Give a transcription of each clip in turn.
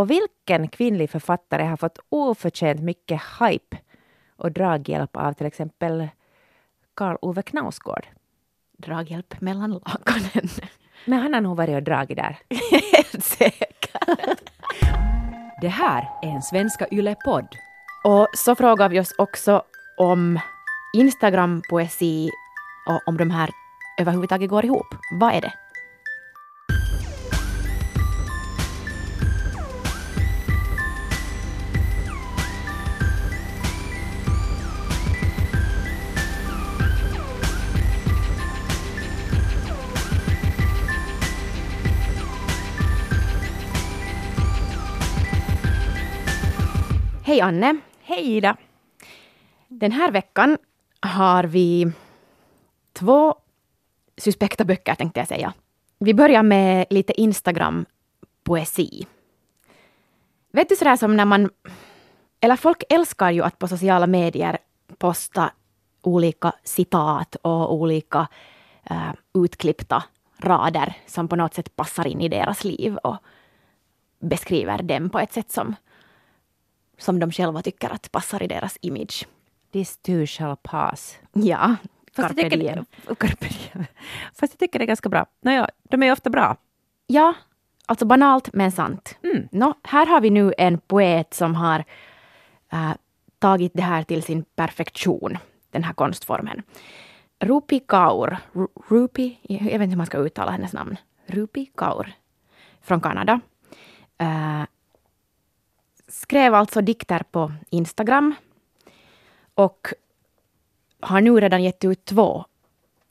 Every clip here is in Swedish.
Och vilken kvinnlig författare har fått oförtjänt mycket hype och draghjälp av till exempel Karl Ove Knausgård? Draghjälp mellan lakanen. Men han har nog varit och dragit där. Helt säkert. Det här är en Svenska Yle-podd. Och så frågar vi oss också om Instagram-poesi och om de här överhuvudtaget går ihop. Vad är det? Hej Anne! Hej Ida! Den här veckan har vi två suspekta böcker tänkte jag säga. Vi börjar med lite Instagram-poesi. Vet du sådär som när man... Eller folk älskar ju att på sociala medier posta olika citat och olika uh, utklippta rader som på något sätt passar in i deras liv och beskriver dem på ett sätt som, som de själva tycker att passar i deras image. This too shall pass. Ja, Fast carpe jag, tycker, diem. carpe diem. Fast jag tycker det är ganska bra. Nåja, de är ju ofta bra. Ja, alltså banalt men sant. Mm. Nå, här har vi nu en poet som har äh, tagit det här till sin perfektion, den här konstformen. Rupi Kaur, Ru- Rupi, jag vet inte hur man ska uttala hennes namn. Rupi Kaur från Kanada. Äh, skrev alltså dikter på Instagram och har nu redan gett ut två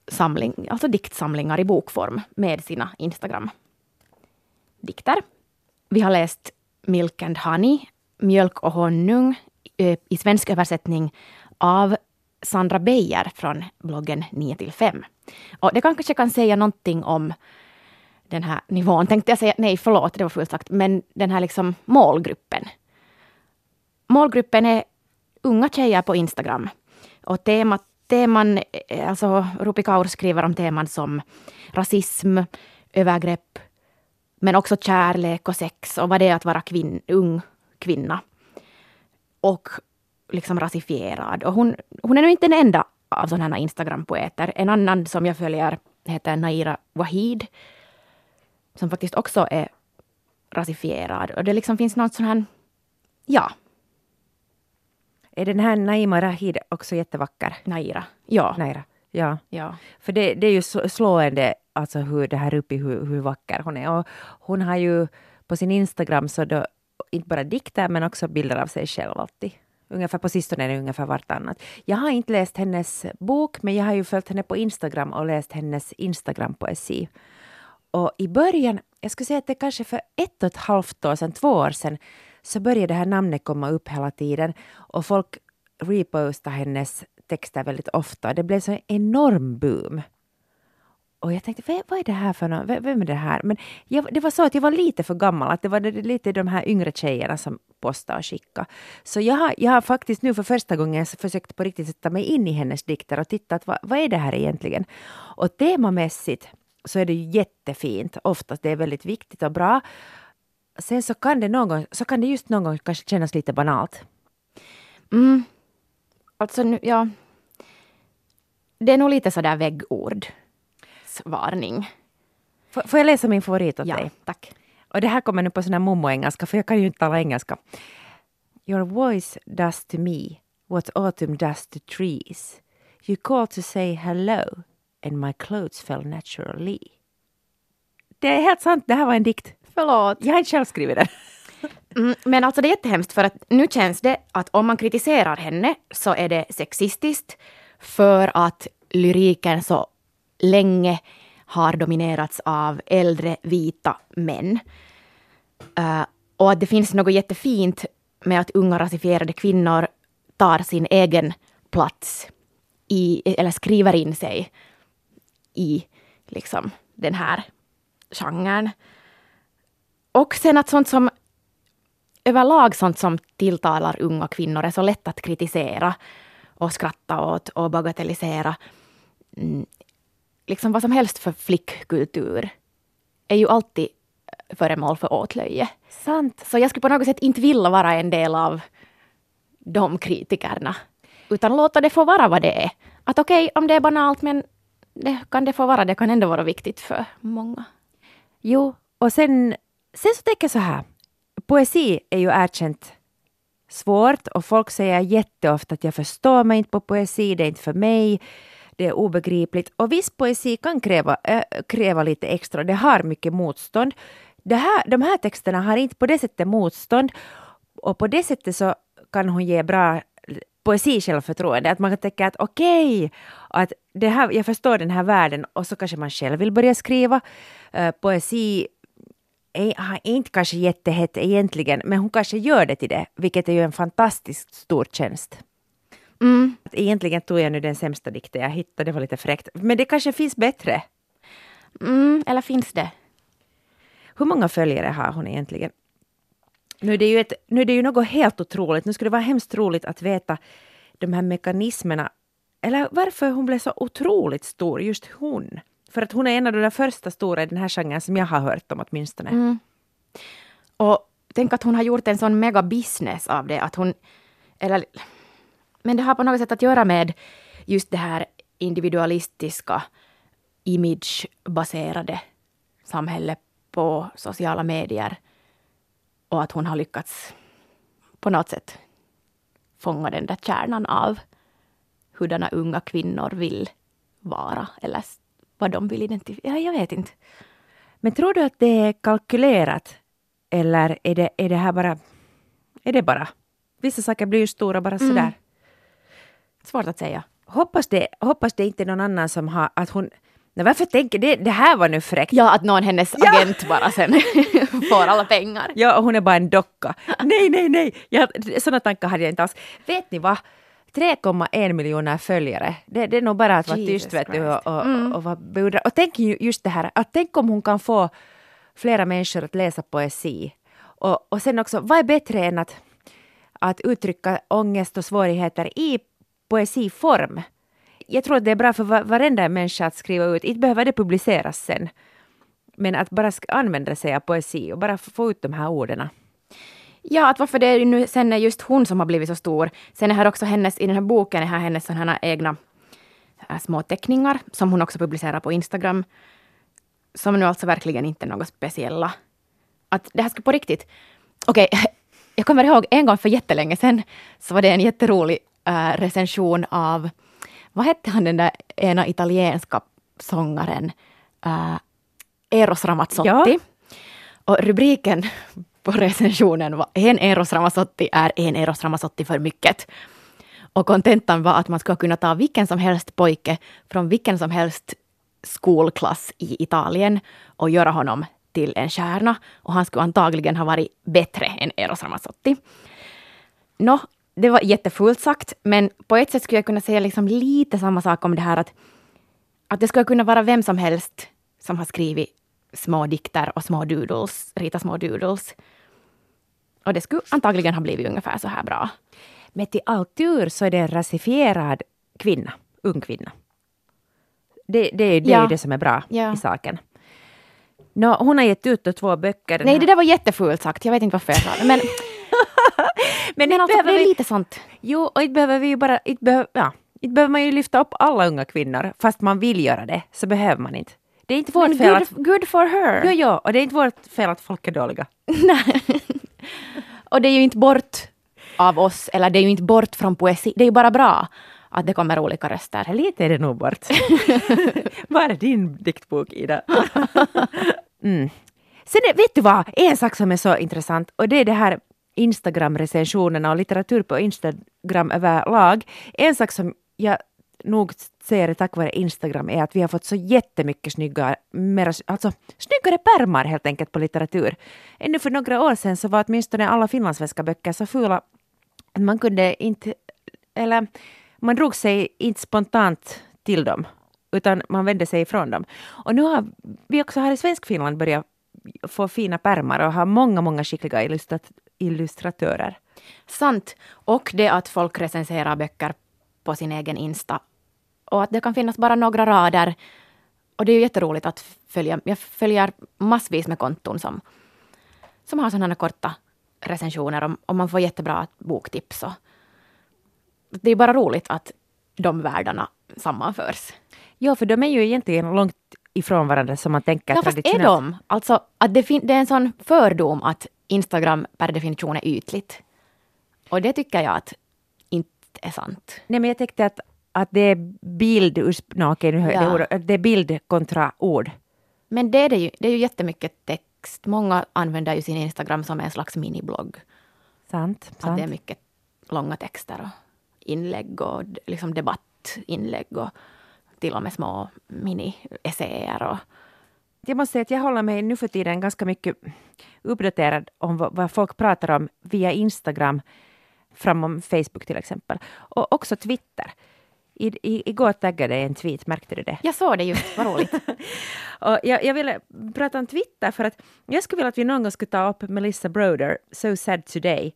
samling, alltså diktsamlingar i bokform med sina Instagram-dikter. Vi har läst Milk and Honey, Mjölk och honung eh, i svensk översättning av Sandra Beijer från bloggen 9 till 5. Och det kanske kan säga någonting om den här nivån, tänkte jag säga, nej förlåt, det var fullt sagt, men den här liksom målgruppen. Målgruppen är unga tjejer på Instagram. Och temat, teman, eh, alltså Rupi Kaur skriver om teman som rasism, övergrepp, men också kärlek och sex och vad det är att vara kvinn, ung kvinna. Och liksom rasifierad. Och hon, hon är nu inte den enda av sådana här Instagram-poeter. En annan som jag följer heter Naira Wahid, som faktiskt också är rasifierad. Och det liksom finns något sån här, ja, är den här Naima Rahid också jättevacker? Naira. Ja. Naira. Ja. ja. För det, det är ju slående alltså hur det här uppe, hur, hur vacker hon är. Och hon har ju på sin Instagram så då inte bara dikter men också bilder av sig själv alltid. Ungefär på sistone är det ungefär vartannat. Jag har inte läst hennes bok men jag har ju följt henne på Instagram och läst hennes Instagram-poesi. Och i början, jag skulle säga att det kanske för ett och ett halvt år sedan, två år sedan, så började det här namnet komma upp hela tiden och folk repostade hennes texter väldigt ofta. Det blev så en enorm boom. Och jag tänkte, "Vad- är det här för något? Vem är det här? Men jag, det var så att jag var lite för gammal, att det var lite de här yngre tjejerna som postade och skickade. Så jag har, jag har faktiskt nu för första gången försökt på riktigt sätta mig in i hennes dikter och tittat, vad, vad är det här egentligen? Och temamässigt så är det ju jättefint, oftast det är väldigt viktigt och bra. Sen så kan det, någon så kan det just någon gång kanske kännas lite banalt. Mm. Alltså, nu, ja. Det är nog lite sådär väggord. Varning. Får, får jag läsa min favorit åt Ja, dig? tack. Och det här kommer nu på sån här mummo-engelska, för jag kan ju inte tala engelska. Your voice does to me what autumn does to trees. You call to say hello and my clothes fell naturally. Det är helt sant, det här var en dikt. Förlåt. Jag har inte själv skrivit den. Mm, men alltså det är jättehemskt för att nu känns det att om man kritiserar henne så är det sexistiskt för att lyriken så länge har dominerats av äldre vita män. Eh, och att det finns något jättefint med att unga rasifierade kvinnor tar sin egen plats i, eller skriver in sig i liksom den här genren. Och sen att sånt som överlag sånt som tilltalar unga kvinnor är så lätt att kritisera och skratta åt och bagatellisera. Mm, liksom vad som helst för flickkultur är ju alltid föremål för åtlöje. Sant. Så jag skulle på något sätt inte vilja vara en del av de kritikerna. Utan låta det få vara vad det är. Att okej, okay, om det är banalt men det kan det få vara, det kan ändå vara viktigt för många. Jo, och sen, sen så tänker jag så här. Poesi är ju erkänt svårt och folk säger jätteofta att jag förstår mig inte på poesi, det är inte för mig, det är obegripligt. Och viss poesi kan kräva, äh, kräva lite extra, det har mycket motstånd. Det här, de här texterna har inte på det sättet motstånd och på det sättet så kan hon ge bra poesi-självförtroende. Att man kan tänka att okej, okay, att det här, jag förstår den här världen och så kanske man själv vill börja skriva. Uh, poesi är, inte kanske jättehett egentligen, men hon kanske gör det till det, vilket är ju en fantastiskt stor tjänst. Mm. Egentligen tog jag nu den sämsta dikten jag hittade, det var lite fräckt. Men det kanske finns bättre? Mm, eller finns det? Hur många följare har hon egentligen? Nu är, det ju ett, nu är det ju något helt otroligt. Nu skulle det vara hemskt roligt att veta de här mekanismerna. Eller varför hon blev så otroligt stor, just hon. För att hon är en av de första stora i den här genren som jag har hört om åtminstone. Mm. Och tänk att hon har gjort en sån mega business av det. Att hon, eller, men det har på något sätt att göra med just det här individualistiska, imagebaserade samhället på sociala medier. Och att hon har lyckats på något sätt fånga den där kärnan av hurdana unga kvinnor vill vara eller vad de vill identifiera. Jag vet inte. Men tror du att det är kalkylerat eller är det, är det här bara... Är det bara? Vissa saker blir ju stora bara sådär. Mm. Svårt att säga. Hoppas det, hoppas det inte är någon annan som har... Att hon, Nej, varför tänker det? Det här var nu fräckt. Ja, att någon hennes ja. agent bara sen får alla pengar. Ja, och hon är bara en docka. nej, nej, nej. Jag, sådana tankar hade jag inte alls. Vet ni vad? 3,1 miljoner följare. Det, det, är nog bara att vara tyst vet du, och, och, mm. och beundrad. Och tänk just det här, att tänk om hon kan få flera människor att läsa poesi. Och, och sen också, vad är bättre än att, att uttrycka ångest och svårigheter i poesiform? jag tror att det är bra för varenda människa att skriva ut, inte behöver det publiceras sen. Men att bara använda sig av poesi och bara få ut de här orden. Ja, att varför det är nu sen är just hon som har blivit så stor. Sen är här också hennes, i den här boken är här hennes sådana egna äh, små teckningar som hon också publicerar på Instagram. Som nu alltså verkligen inte är något speciella. Att det här ska på riktigt. Okej, okay, jag kommer ihåg en gång för jättelänge sedan så var det en jätterolig äh, recension av vad hette han den där ena italienska sångaren? Uh, Eros Ramazzotti. Ja. Och rubriken på recensionen var En Eros Ramazzotti är en Eros Ramazzotti för mycket. Och kontentan var att man skulle kunna ta vilken som helst pojke från vilken som helst skolklass i Italien och göra honom till en stjärna. Och han skulle antagligen ha varit bättre än Eros Ramazzotti. Nå, det var jättefullt sagt, men på ett sätt skulle jag kunna säga liksom lite samma sak om det här att, att det skulle kunna vara vem som helst som har skrivit små dikter och små doodles, rita små doodles. Och det skulle antagligen ha blivit ungefär så här bra. Men till all tur så är det en rasifierad kvinna, ung kvinna. Det, det, det ja. är det som är bra ja. i saken. No, hon har gett ut två böcker. Nej, det där var jättefult sagt. Jag vet inte varför jag sa det. Men men, men alltså, det är lite sånt. Jo, och inte behöver vi ju bara, inte behöver, ja, inte behöver man ju lyfta upp alla unga kvinnor, fast man vill göra det, så behöver man inte. Det är inte vårt fel good, att... Good for her! Jo, jo, och det är inte vårt fel att folk är dåliga. Nej. och det är ju inte bort av oss, eller det är ju inte bort från poesi, det är ju bara bra att det kommer olika röster. Lite är det nog bort. Var är din diktbok, Ida? mm. Sen vet du vad, en sak som är så intressant och det är det här Instagram-recensionerna och litteratur på Instagram överlag. En sak som jag nog ser tack vare Instagram är att vi har fått så jättemycket snygga, mera, alltså snyggare pärmar helt enkelt på litteratur. Ännu för några år sedan så var åtminstone alla finlandssvenska böcker så fula att man kunde inte, eller man drog sig inte spontant till dem, utan man vände sig ifrån dem. Och nu har vi också här i Svenskfinland börjat få fina pärmar och har många, många skickliga illustrat illustratörer. Sant. Och det att folk recenserar böcker på sin egen Insta. Och att det kan finnas bara några rader. Och det är ju jätteroligt att följa. Jag följer massvis med konton som som har sådana korta recensioner och, och man får jättebra boktips. Och det är bara roligt att de världarna sammanförs. Ja, för de är ju egentligen långt ifrån varandra som man tänker Ja, fast är de? Alltså, att det, det är en sån fördom att Instagram per definition är ytligt. Och det tycker jag att inte är sant. Nej, men jag tänkte att, att det är bild, no, okej, nu Ja. det, ord, att det är bild kontra ord. Men det är, det ju, det är ju jättemycket text. Många använder ju sin Instagram som en slags miniblogg. Sant, Att sant. det är mycket långa texter och inlägg och liksom debattinlägg och till och med små mini-essäer. Och, Jag måste säga att jag håller mig nu för tiden ganska mycket uppdaterad om vad, vad folk pratar om via Instagram, framom Facebook till exempel. Och också Twitter. I, i, igår taggade jag en tweet, märkte du det? jag såg det just, vad roligt. Och jag, jag ville prata om Twitter för att jag skulle vilja att vi någon gång skulle ta upp Melissa Broder, So Sad Today.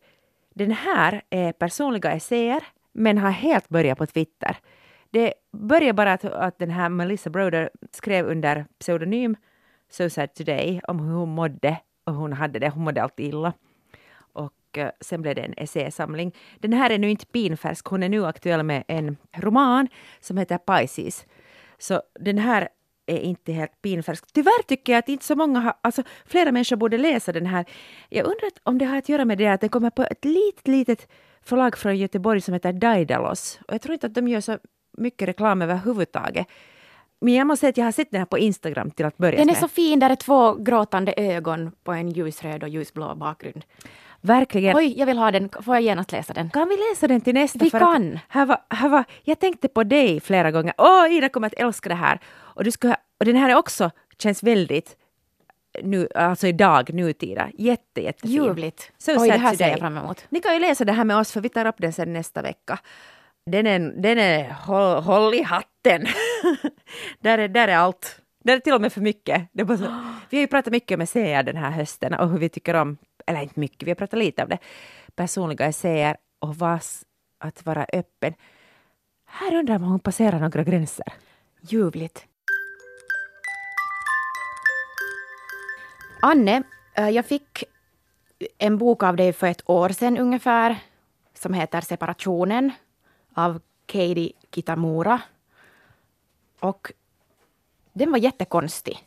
Den här är personliga essäer, men har helt börjat på Twitter. Det började bara att, att den här Melissa Broder skrev under pseudonym So Sad Today om hur hon mådde och hon hade det, hon mådde alltid illa. Och eh, sen blev det en essäsamling. Den här är nu inte pinfärsk, hon är nu aktuell med en roman som heter Pisces. Så den här är inte helt pinfärsk. Tyvärr tycker jag att inte så många har, alltså flera människor borde läsa den här. Jag undrar om det har att göra med det att den kommer på ett litet, litet förlag från Göteborg som heter Daidalos. Och jag tror inte att de gör så mycket reklam överhuvudtaget. Men jag måste säga att jag har sett den här på Instagram till att börja Den är med. så fin, där är två gråtande ögon på en ljusröd och ljusblå bakgrund. Verkligen. Oj, jag vill ha den. Får jag genast läsa den? Kan vi läsa den till nästa? Vi kan. Här var, här var, jag tänkte på dig flera gånger. Åh, Ida kommer att älska det här. Och, du ska, och den här är också, känns väldigt, nu, alltså idag, nutida. Jätte, jättefin. Ljuvligt. So Oj, det här ser jag fram emot. Ni kan ju läsa det här med oss för vi tar upp den sen nästa vecka. Den är, den är håll, håll i hatten. där, är, där är allt. Där är till och med för mycket. Det bara så, vi har ju pratat mycket om essäer den här hösten och hur vi tycker om, eller inte mycket, vi har pratat lite om det, personliga essäer och vas, att vara öppen. Här undrar man om hon passerar några gränser. Ljuvligt. Anne, eh, jag fick en bok av dig för ett år sedan ungefär som heter Separationen av Katie Kitamura. Och den var jättekonstig.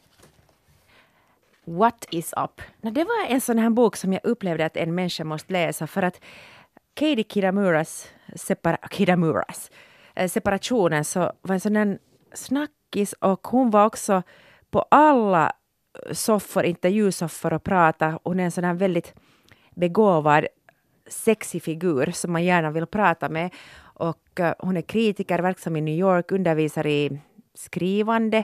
What is up? No, det var en sån här bok som jag upplevde att en människa måste läsa för att Katie Kiramuras, separa, Kiramuras eh, separationen så var en sån här snackis och hon var också på alla soffor, intervjusoffor och prata. Hon är en sån här väldigt begåvad, sexig figur som man gärna vill prata med. Och eh, hon är kritiker, verksam i New York, undervisar i skrivande,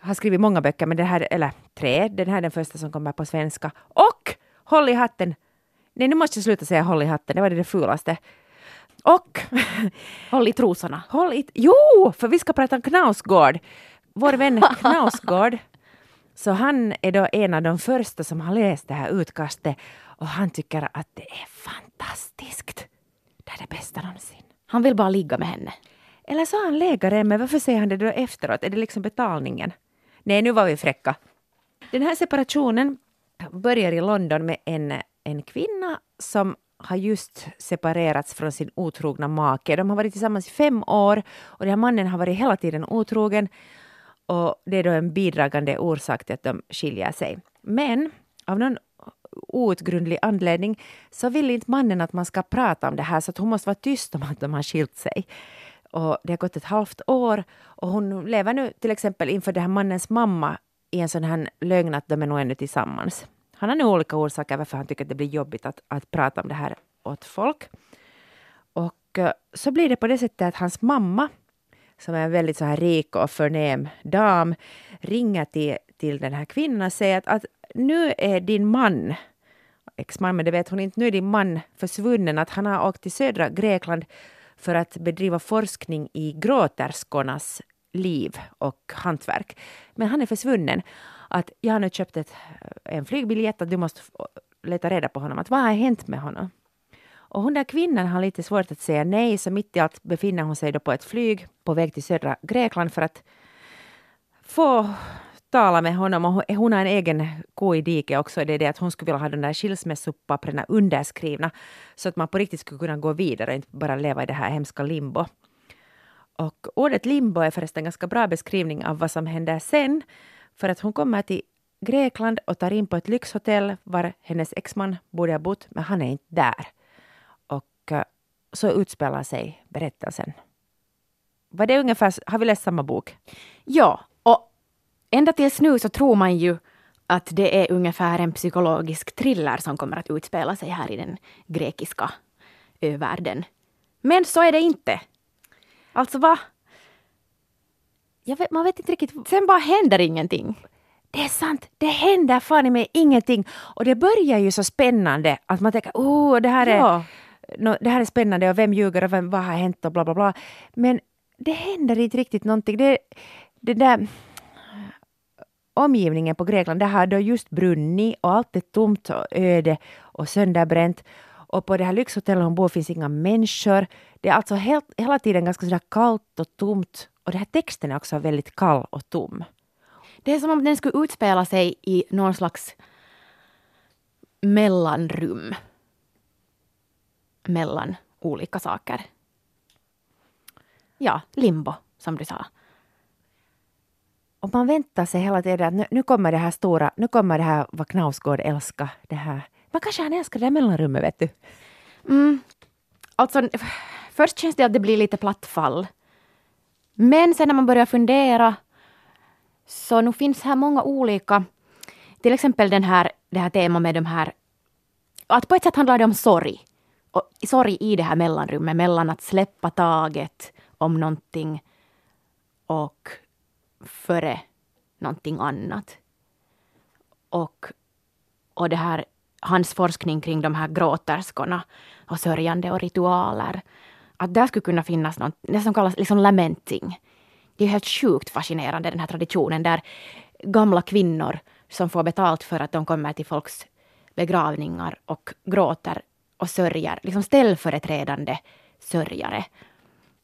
har skrivit många böcker, men det här, eller tre, den här är den första som kommer på svenska. Och håll i hatten! Nej, nu måste jag sluta säga håll i hatten, det var det, det fulaste. Och Håll i trosorna. håll i... Jo, för vi ska prata om Knausgård. Vår vän Knausgård. Så han är då en av de första som har läst det här utkastet och han tycker att det är fantastiskt. Det är det bästa någonsin. Han vill bara ligga med henne. Eller så har han läkare, men varför säger han det då efteråt? Är det liksom betalningen? Nej, nu var vi fräcka. Den här separationen börjar i London med en, en kvinna som har just separerats från sin otrogna make. De har varit tillsammans i fem år och den här mannen har varit hela tiden otrogen. Och det är då en bidragande orsak till att de skiljer sig. Men av någon outgrundlig anledning så vill inte mannen att man ska prata om det här så att hon måste vara tyst om att de har skilt sig. Och det har gått ett halvt år och hon lever nu till exempel inför den här mannens mamma i en sån här lögn att de är nog ännu tillsammans. Han har nu olika orsaker varför han tycker att det blir jobbigt att, att prata om det här åt folk. Och eh, så blir det på det sättet att hans mamma, som är en väldigt så här rik och förnäm dam, ringer till, till den här kvinnan och säger att, att nu är din man, exman, men det vet hon inte, nu är din man försvunnen, att han har åkt till södra Grekland för att bedriva forskning i gråterskornas liv och hantverk. Men han är försvunnen. Att jag har nu köpt ett, en flygbiljett, och du måste leta reda på honom. Att vad har hänt med honom? Och hon där kvinnan har lite svårt att säga nej, så mitt i allt befinner hon sig då på ett flyg på väg till södra Grekland för att få tala med honom och hon- har en egen ko i diket också. Det är det att hon skulle vilja ha de där skilsmässopapperna underskrivna så att man på riktigt skulle kunna gå vidare och inte bara leva i det här hemska limbo. Och ordet limbo är förresten en ganska bra beskrivning av vad som händer sen. För att hon kommer till Grekland och tar in på ett lyxhotell var hennes exman borde ha bott, men han är inte där. Och eh, så utspelar sig berättelsen. Var det ungefär, har vi läst samma bok? Ja, ända tills nu så tror man ju att det är ungefär en psykologisk thriller som kommer att utspela sig här i den grekiska övärlden. Men så är det inte. Alltså va? Jag vet, man vet inte riktigt. Sen bara händer ingenting. Det är sant, det händer fan mig ingenting. Och det börjar ju så spännande att man tänker, oh, det här är, Ja. nå, det här är spännande och vem ljuger och vem, vad har hänt och bla bla bla. Men det händer inte riktigt någonting. Det, det där omgivningen på Grekland, där har då just brunnit och allt är tomt och öde och sönderbränt. Och på det här lyxhotellet hon bor finns inga människor. Det är alltså helt, hela tiden ganska sådär kallt och tomt. Och den här texten är också väldigt kall och tom. Det är som om den skulle utspela sig i någon slags mellanrum. Mellan olika saker. Ja, limbo, som du sa. Och man väntar sig hela tiden att nu, nu kommer det här stora, nu kommer det här vad Knausgård älskar. Det här. Men kanske han älskar det här mellanrummet, vet du. Mm. Alltså, först känns det att det blir lite platt fall. Men sen när man börjar fundera så nu finns här många olika, till exempel den här, det här temat med de här, att på ett sätt handlar det om sorg. Och sorg i det här mellanrummet, mellan att släppa taget om någonting och före någonting annat. Och, och det här, hans forskning kring de här gråterskorna och sörjande och ritualer. Att där skulle kunna finnas något, det som kallas liksom lamenting. Det är helt sjukt fascinerande den här traditionen där gamla kvinnor som får betalt för att de kommer till folks begravningar och gråter och sörjer, liksom ställföreträdande sörjare.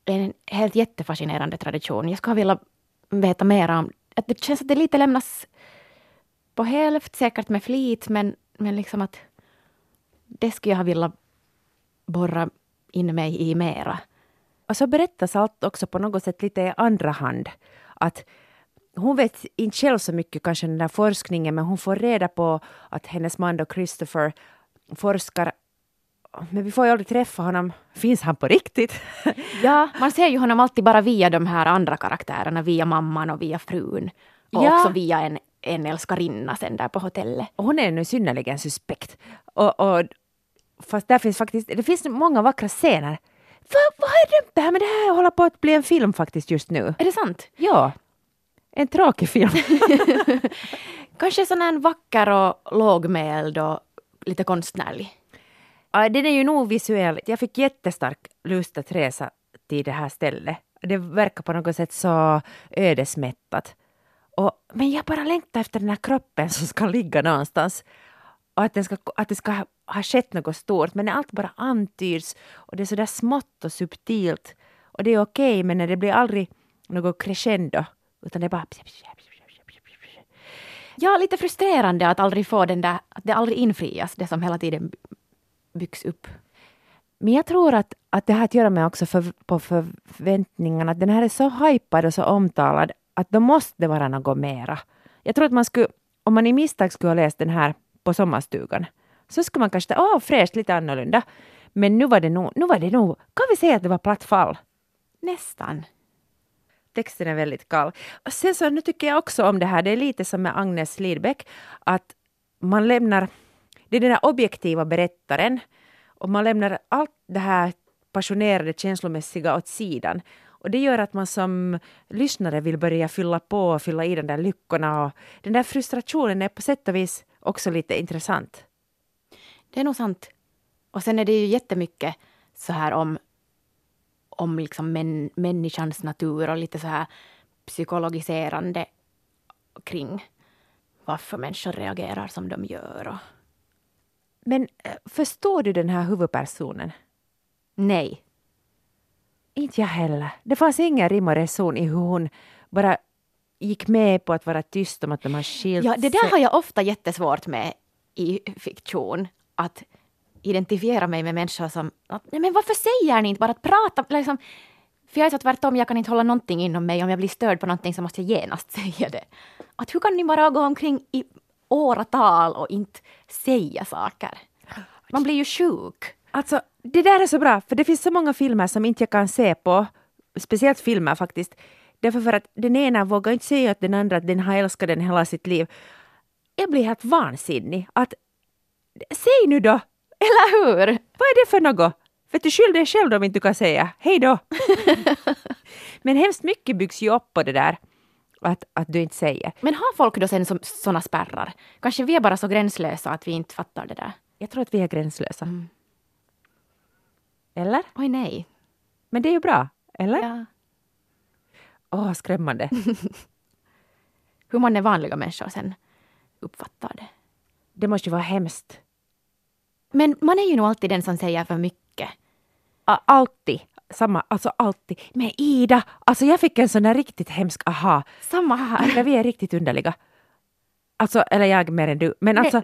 En helt jättefascinerande tradition. Jag skulle vilja veta mer om... Att det känns att det lite lämnas på hälft, säkert med flit, men, men liksom att det skulle jag vilja borra in mig i mera. Och så berättas allt också på något sätt lite i andra hand. Att hon vet inte själv så mycket kanske den där forskningen men hon får reda på att hennes man då Christopher forskar men vi får ju aldrig träffa honom. Finns han på riktigt? Ja, man ser ju honom alltid bara via de här andra karaktärerna, via mamman och via frun. Och Ja. också via en, en älskarinna sen där på hotellet. Och hon är nu synnerligen suspekt. Och, och, fast där finns faktiskt, det finns många vackra scener. Vad, vad dömt det här? Men det här håller på att bli en film faktiskt just nu. Är det sant? Ja. En tråkig film. Kanske sån här vacker och lågmäld och lite konstnärlig. Ja, den är ju nog visuell. Jag fick jättestark lust att resa till det här stället. Det verkar på något sätt så ödesmättat. Och, men jag bara längtar efter den här kroppen som ska ligga någonstans. Och att, den ska, att det ska ha, ha skett något stort. Men när allt bara antyds och det är så där smått och subtilt. Och det är okej, men när det blir aldrig något crescendo. Utan det är bara... Ja, lite frustrerande att aldrig få den där, att det aldrig infrias, det som hela tiden byggs upp. Men jag tror att, att det har att göra med också för, på förväntningarna. Att den här är så hypad och så omtalad att då måste det vara något mera. Jag tror att man skulle, om man i misstag skulle ha läst den här på sommarstugan, så skulle man kanske åh fräscht, lite annorlunda. Men nu var det nog, nu var det nog, kan vi säga att det var platt fall? Nästan. Texten är väldigt kall. Och sen så nu tycker jag också om det här, det är lite som med Agnes Lidbeck, att man lämnar, det är den här objektiva berättaren och man lämnar allt det här passionerade, känslomässiga åt sidan. Och det gör att man som lyssnare vill börja fylla på och fylla i den där lyckorna. Och den där frustrationen är på sätt och vis också lite intressant. Det är nog sant. Och sen är det ju jättemycket så här om, om liksom män, människans natur och lite så här psykologiserande kring varför människor reagerar som de gör. Och... Men eh, förstår du den här huvudpersonen? Nej. Inte jag heller. Det fanns ingen rim och reson i hur hon bara gick med på att vara tyst om att de har skilt Ja, det där sig. har jag ofta jättesvårt med i fiktion. Att identifiera mig med människor som... Nej men varför säger ni inte bara att prata? Liksom, för jag är så tvärtom, jag kan inte hålla någonting inom mig. Om jag blir störd på någonting så måste jag genast säga det. Att hur kan ni bara gå omkring i åratal och inte säga saker? Man blir ju sjuk. Alltså, det där är så bra, för det finns så många filmer som inte jag kan se på, speciellt filmer faktiskt. Därför för att den ena vågar inte säga att den andra att den har älskat den hela sitt liv. Jag blir helt vansinnig. Att, säg nu då! Eller hur? Vad är det för något? För du skyll dig själv om inte du kan säga hej då. Men hemskt mycket byggs ju upp på det där att, att du inte säger. Men har folk då sen såna spärrar? Kanske vi är bara så gränslösa att vi inte fattar det där. Jag tror att vi är gränslösa. Eller? Oj nej. Men det är ju bra, eller? Ja. Åh, skrämmande. Hur man är vanliga människor sen uppfattar det. Det måste ju vara hemskt. Men man är ju nog alltid den som säger för mycket. Alltid. Samma, alltså alltid. Men Ida, alltså jag fick en sån där riktigt hemsk aha. Samma här. Ida, vi är riktigt underliga. Alltså, eller jag mer än du. Men Nej. alltså,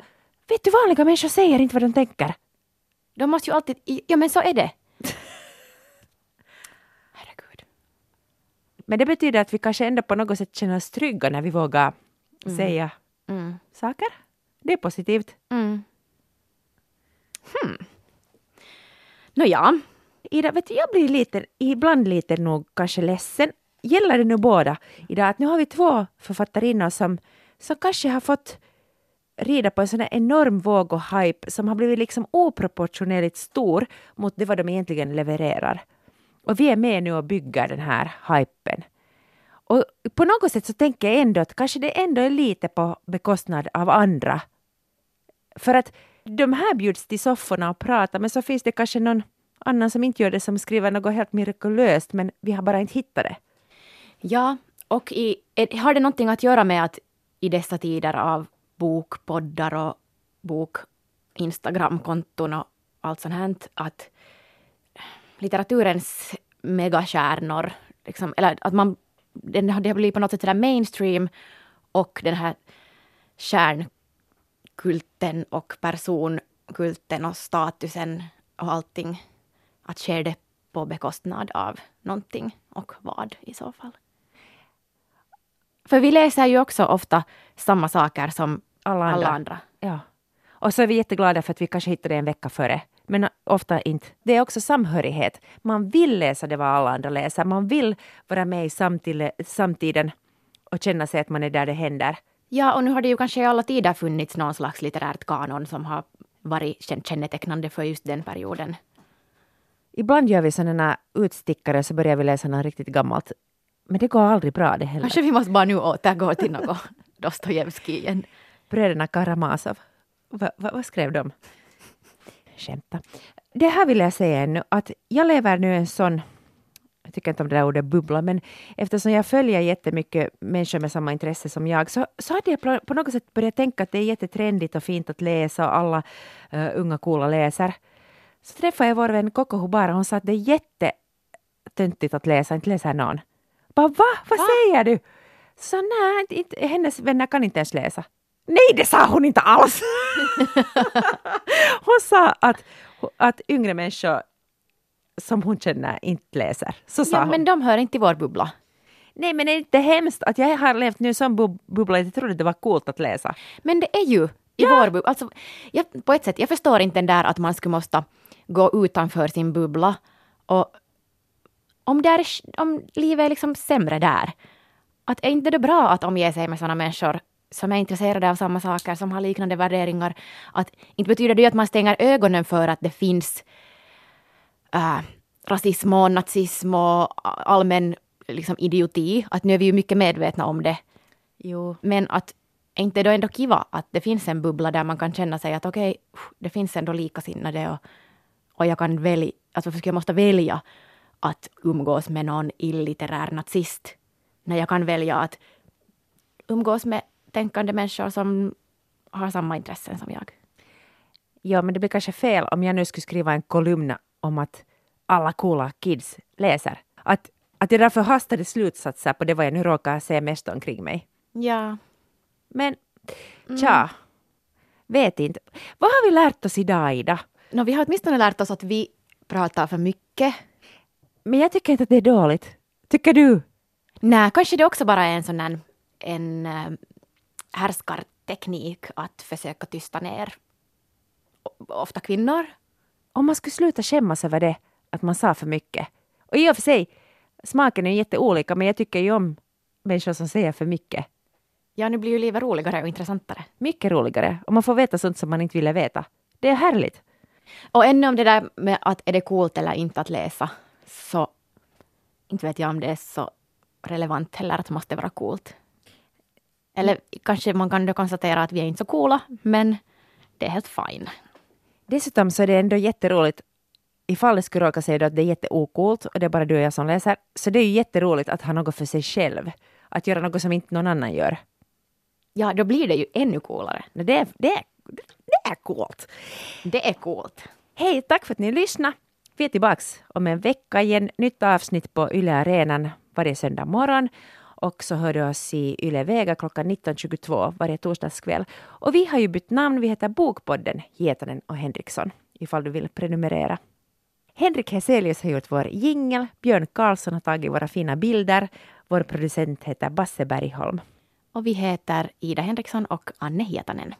vet du vanliga människor säger inte vad de tänker. De måste ju alltid... Ja men så är det. Herregud. Men det betyder att vi kanske ändå på något sätt känner oss trygga när vi vågar säga Mm. saker. Det är positivt. Mm. Hmm. Nåja. Ida, vet du, jag blir lite, ibland lite nog kanske ledsen. Gäller det nu båda idag att nu har vi två författarinnor som, som kanske har fått rida på en sån här enorm våg och hype som har blivit liksom oproportionerligt stor mot det vad de egentligen levererar. Och vi är med nu och bygger den här hypen. Och på något sätt så tänker jag ändå att kanske det ändå är lite på bekostnad av andra. För att de här bjuds till sofforna och pratar men så finns det kanske någon annan som inte gör det som skriver något helt mirakulöst men vi har bara inte hittat det. Ja, och i, är- har det någonting att göra med att i dessa tider av bokpoddar och bok-instagramkonton och allt sånt här, att litteraturens megastjärnor, liksom, eller att man, den, det har blivit på något sätt sådär mainstream och den här kärnkulten och personkulten och statusen och allting, att sker det på bekostnad av någonting och vad i så fall? För vi läser ju också ofta samma saker som Alla andra. alla andra. Ja. Och så är vi jätteglada för att vi kanske hittade det en vecka före. Men ofta inte. Det är också samhörighet. Man vill läsa det vad alla andra läser. Man vill vara med i samtid, samtiden och känna sig att man är där det händer. Ja, och nu har det ju kanske i alla tider funnits någon slags litterärt kanon som har varit kän- kännetecknande för just den perioden. Ibland gör vi sådana utstickare så börjar vi läsa något riktigt gammalt. Men det går aldrig bra det heller. Kanske vi måste bara nu återgå till något Dostojevskij igen. Bröderna Karamazov. Va, va, vad skrev de? Skämta. Det här vill jag säga ännu, att jag lever nu en sån, jag tycker inte om det där ordet bubbla, men eftersom jag följer jättemycket människor med samma intresse som jag, så, så hade jag på- något sätt börjat tänka att det är jättetrendigt och fint att läsa och alla eh, unga coola läser. Så träffade jag vår vän Koko Hubara, hon sa att det är jättetöntigt att läsa, inte läser någon. Bara va? Vad säger du? Så nej, inte, hennes vänner kan inte ens läsa. Nej, det sa hon inte alls! hon sa att, att yngre människor som hon känner inte läser. Så sa Ja, hon. men de hör inte till vår bubbla. Nej, men är det inte hemskt att jag har levt nu som bub- bubbla? Jag trodde det var coolt att läsa. Men det är ju i vår bubbla. Alltså, jag, på ett sätt, jag förstår inte den där att man skulle måste gå utanför sin bubbla. Och om, det är, om livet är liksom sämre där, att är inte det bra att omge sig med sådana människor som är intresserade av samma saker, som har liknande värderingar? Att inte betyder det att man stänger ögonen för att det finns äh, rasism och nazism och allmän liksom, idioti. Att nu är vi ju mycket medvetna om det. Jo. Men att är inte då ändå kiva att det finns en bubbla där man kan känna sig att okej, det finns ändå likasinnade och, och jag kan välja, alltså varför skulle jag måste välja att umgås med någon illitterär nazist när jag kan välja att umgås med tänkande människor som har samma intressen som jag. Ja, men det blir kanske fel om jag nu skulle skriva en kolumn om att alla coola kids läser. Att, Att jag drar förhastade slutsatser på det vad jag nu råkar se mest omkring mig. Ja. Men tja, vet inte. Vad har vi lärt oss idag, Ida? No, vi har åtminstone lärt oss att vi pratar för mycket. Men jag tycker inte att det är dåligt. Tycker du? Nej, kanske det också bara är en sån här en äh, härskarteknik att försöka tysta ner ofta kvinnor. Om man skulle sluta skämmas över det, att man sa för mycket. Och i och för sig, smaken är jätteolika, men jag tycker ju om människor som säger för mycket. Ja, nu blir ju livet roligare och intressantare. Mycket roligare. Och man får veta sånt som man inte ville veta. Det är härligt. Och ännu om det där med att är det coolt eller inte att läsa, så inte vet jag om det är så relevant heller att det måste vara coolt. Eller kanske man kan då konstatera att vi är inte så coola, men det är helt fine. Dessutom så är det ändå jätteroligt ifall det skulle råka säga då att det är jätteokult och det är bara du och jag som läser, så det är ju jätteroligt att ha något för sig själv. Att göra något som inte någon annan gör. Ja, då blir det ju ännu coolare. Det är, det är, det är coolt. Det är coolt. Hej, tack för att ni lyssnade. Vi är tillbaks om en vecka igen. Nytt avsnitt på Yle Arenan varje söndag morgon. Och så hör du oss i Yle Vega klockan 19.22 varje torsdagskväll. Och vi har ju bytt namn. Vi heter Bokpodden Hietanen och Henriksson. Ifall du vill prenumerera. Henrik Heselius har gjort vår jingel. Björn Karlsson har tagit våra fina bilder. Vår producent heter Basse Bergholm. Och vi heter Ida Henriksson och Anne Hietanen.